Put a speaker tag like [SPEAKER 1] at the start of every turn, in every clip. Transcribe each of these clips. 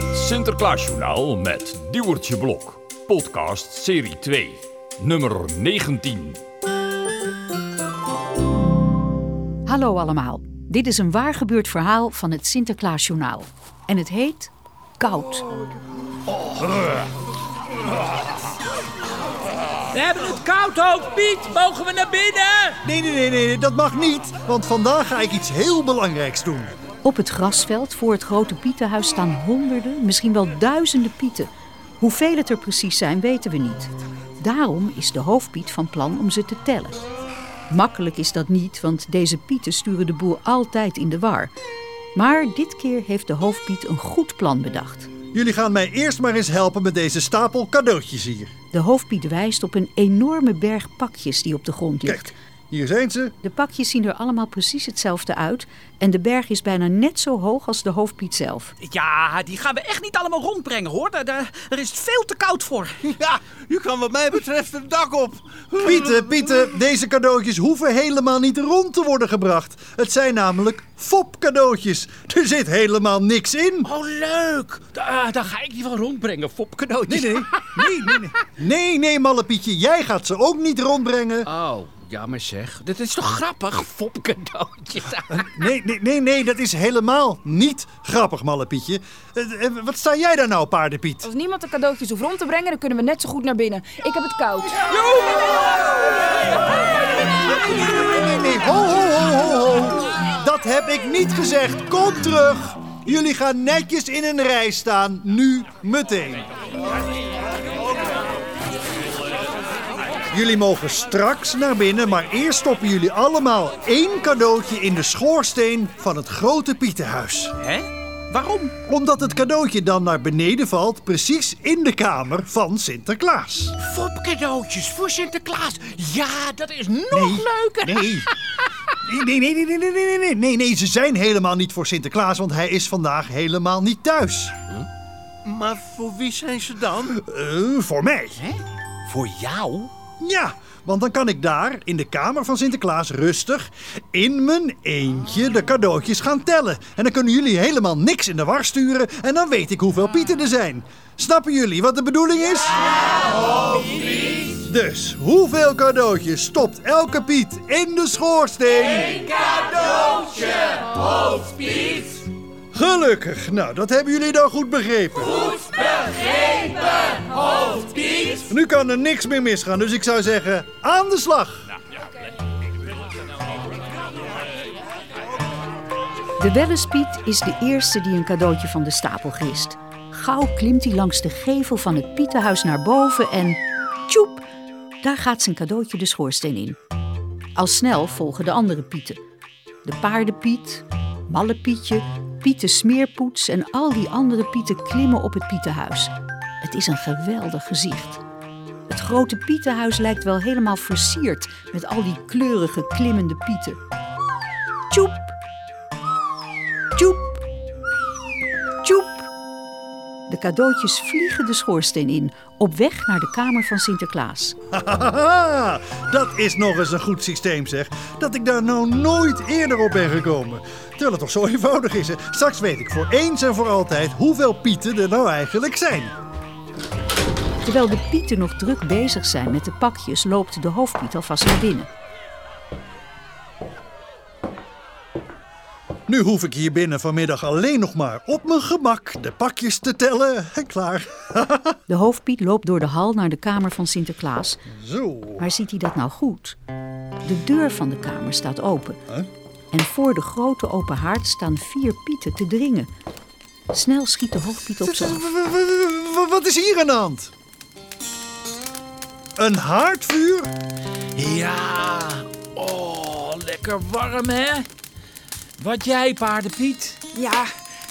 [SPEAKER 1] Het Sinterklaasjournaal met Duwertje Blok. Podcast serie 2, nummer 19.
[SPEAKER 2] Hallo allemaal. Dit is een waar gebeurd verhaal van het Sinterklaasjournaal. En het heet Koud.
[SPEAKER 3] We hebben het koud, hoofd Piet. Mogen we naar binnen?
[SPEAKER 4] Nee, nee, nee, nee, dat mag niet. Want vandaag ga ik iets heel belangrijks doen.
[SPEAKER 2] Op het grasveld voor het grote Pietenhuis staan honderden, misschien wel duizenden pieten. Hoeveel het er precies zijn, weten we niet. Daarom is de hoofdpiet van plan om ze te tellen. Makkelijk is dat niet, want deze pieten sturen de boer altijd in de war. Maar dit keer heeft de hoofdpiet een goed plan bedacht.
[SPEAKER 4] Jullie gaan mij eerst maar eens helpen met deze stapel cadeautjes hier.
[SPEAKER 2] De hoofdpiet wijst op een enorme berg pakjes die op de grond ligt.
[SPEAKER 4] Kijk, hier zijn ze.
[SPEAKER 2] De pakjes zien er allemaal precies hetzelfde uit en de berg is bijna net zo hoog als de hoofdpiet zelf.
[SPEAKER 3] Ja, die gaan we echt niet allemaal rondbrengen, hoor. Daar, daar, daar is het veel te koud voor.
[SPEAKER 5] Ja, u kan wat mij betreft het dak op.
[SPEAKER 4] Pieten, Pieten, deze cadeautjes hoeven helemaal niet rond te worden gebracht. Het zijn namelijk fopcadeautjes. Er zit helemaal niks in.
[SPEAKER 3] Oh, leuk. Da- daar ga ik die wel rondbrengen, fopcadeautjes.
[SPEAKER 4] Nee, nee, nee, nee, nee. Nee, nee, malle Pietje, jij gaat ze ook niet rondbrengen.
[SPEAKER 3] Oh, ja, maar zeg. Dit is toch grappig, fopcadeautjes.
[SPEAKER 4] Nee, nee, nee, nee, dat is helemaal niet grappig, malle Pietje. Eh, eh, Wat sta jij daar nou, paardenpiet?
[SPEAKER 6] Als niemand de cadeautjes hoeft rond te brengen, dan kunnen we net zo goed naar binnen. Ik heb het koud.
[SPEAKER 4] Nee, nee, nee, ho, ho, ho, ho, ho. Dat heb ik niet gezegd. Kom terug. Jullie gaan netjes in een rij staan. Nu, meteen. Jullie mogen straks naar binnen, maar eerst stoppen jullie allemaal één cadeautje in de schoorsteen van het grote Pietenhuis.
[SPEAKER 3] Hè? Waarom?
[SPEAKER 4] Omdat het cadeautje dan naar beneden valt, precies in de kamer van Sinterklaas.
[SPEAKER 3] Fopcadeautjes voor Sinterklaas. Ja, dat is nog
[SPEAKER 4] Nee,
[SPEAKER 3] leuker.
[SPEAKER 4] Nee. Nee, nee, nee, nee, nee, nee, nee, nee, nee, ze zijn helemaal niet voor Sinterklaas, want hij is vandaag helemaal niet thuis.
[SPEAKER 5] Maar voor wie zijn ze dan?
[SPEAKER 4] Eh, voor mij.
[SPEAKER 3] Voor jou?
[SPEAKER 4] Ja, want dan kan ik daar, in de kamer van Sinterklaas, rustig in mijn eentje de cadeautjes gaan tellen. En dan kunnen jullie helemaal niks in de war sturen en dan weet ik hoeveel pieten er zijn. Snappen jullie wat de bedoeling is? Dus, hoeveel cadeautjes stopt elke Piet in de schoorsteen? Eén cadeautje, hoofdpiet. Gelukkig, nou dat hebben jullie dan goed begrepen. Goed begrepen, Nu kan er niks meer misgaan, dus ik zou zeggen, aan de slag.
[SPEAKER 2] De Wellespiet is de eerste die een cadeautje van de stapel grist. Gauw klimt hij langs de gevel van het Pietenhuis naar boven en... Tjoep! Daar gaat zijn cadeautje de schoorsteen in. Al snel volgen de andere pieten. De paardenpiet, Malle Pietje, Pieten Smeerpoets en al die andere pieten klimmen op het Pietenhuis. Het is een geweldig gezicht. Het grote Pietenhuis lijkt wel helemaal versierd met al die kleurige klimmende pieten. Tjoep! Tjoep! Tjoep! De cadeautjes vliegen de schoorsteen in, op weg naar de kamer van Sinterklaas.
[SPEAKER 4] Dat is nog eens een goed systeem zeg. Dat ik daar nou nooit eerder op ben gekomen. Terwijl het toch zo eenvoudig is. Straks weet ik voor eens en voor altijd hoeveel pieten er nou eigenlijk zijn.
[SPEAKER 2] Terwijl de pieten nog druk bezig zijn met de pakjes, loopt de hoofdpiet alvast naar binnen.
[SPEAKER 4] Nu hoef ik hier binnen vanmiddag alleen nog maar op mijn gemak de pakjes te tellen en klaar.
[SPEAKER 2] De hoofdpiet loopt door de hal naar de kamer van Sinterklaas.
[SPEAKER 4] Zo.
[SPEAKER 2] Maar ziet hij dat nou goed? De deur van de kamer staat open.
[SPEAKER 4] Huh?
[SPEAKER 2] En voor de grote open haard staan vier pieten te dringen. Snel schiet de hoofdpiet op
[SPEAKER 4] w- Wat is hier aan de hand? Een haardvuur?
[SPEAKER 3] Ja. Oh, lekker warm, hè? Wat jij, paardenpiet?
[SPEAKER 6] Ja,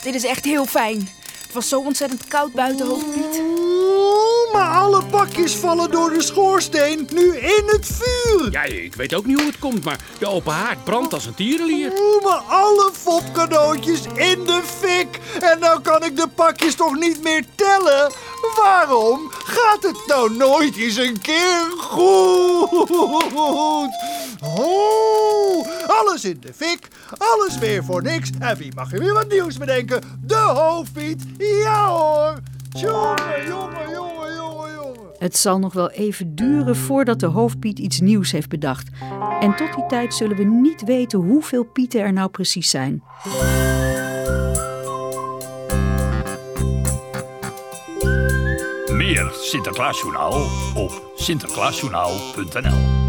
[SPEAKER 6] dit is echt heel fijn. Het was zo ontzettend koud buiten, hoofdpiet.
[SPEAKER 4] Oeh, maar alle pakjes vallen door de schoorsteen nu in het vuur.
[SPEAKER 7] Ja, ik weet ook niet hoe het komt, maar de open haard brandt als een tierenlier.
[SPEAKER 4] Oeh, maar alle fopcadeautjes in de fik. En nou kan ik de pakjes toch niet meer tellen? Waarom gaat het nou nooit eens een keer goed? Oh, alles in de fik, alles weer voor niks. En wie mag er weer wat nieuws bedenken? De hoofdpiet, ja hoor! Jongen, jongen, jongen, jongen, jongen.
[SPEAKER 2] Het zal nog wel even duren voordat de hoofdpiet iets nieuws heeft bedacht. En tot die tijd zullen we niet weten hoeveel pieten er nou precies zijn.
[SPEAKER 1] Meer Sinterklaasjournaal op sinterklaasjournaal.nl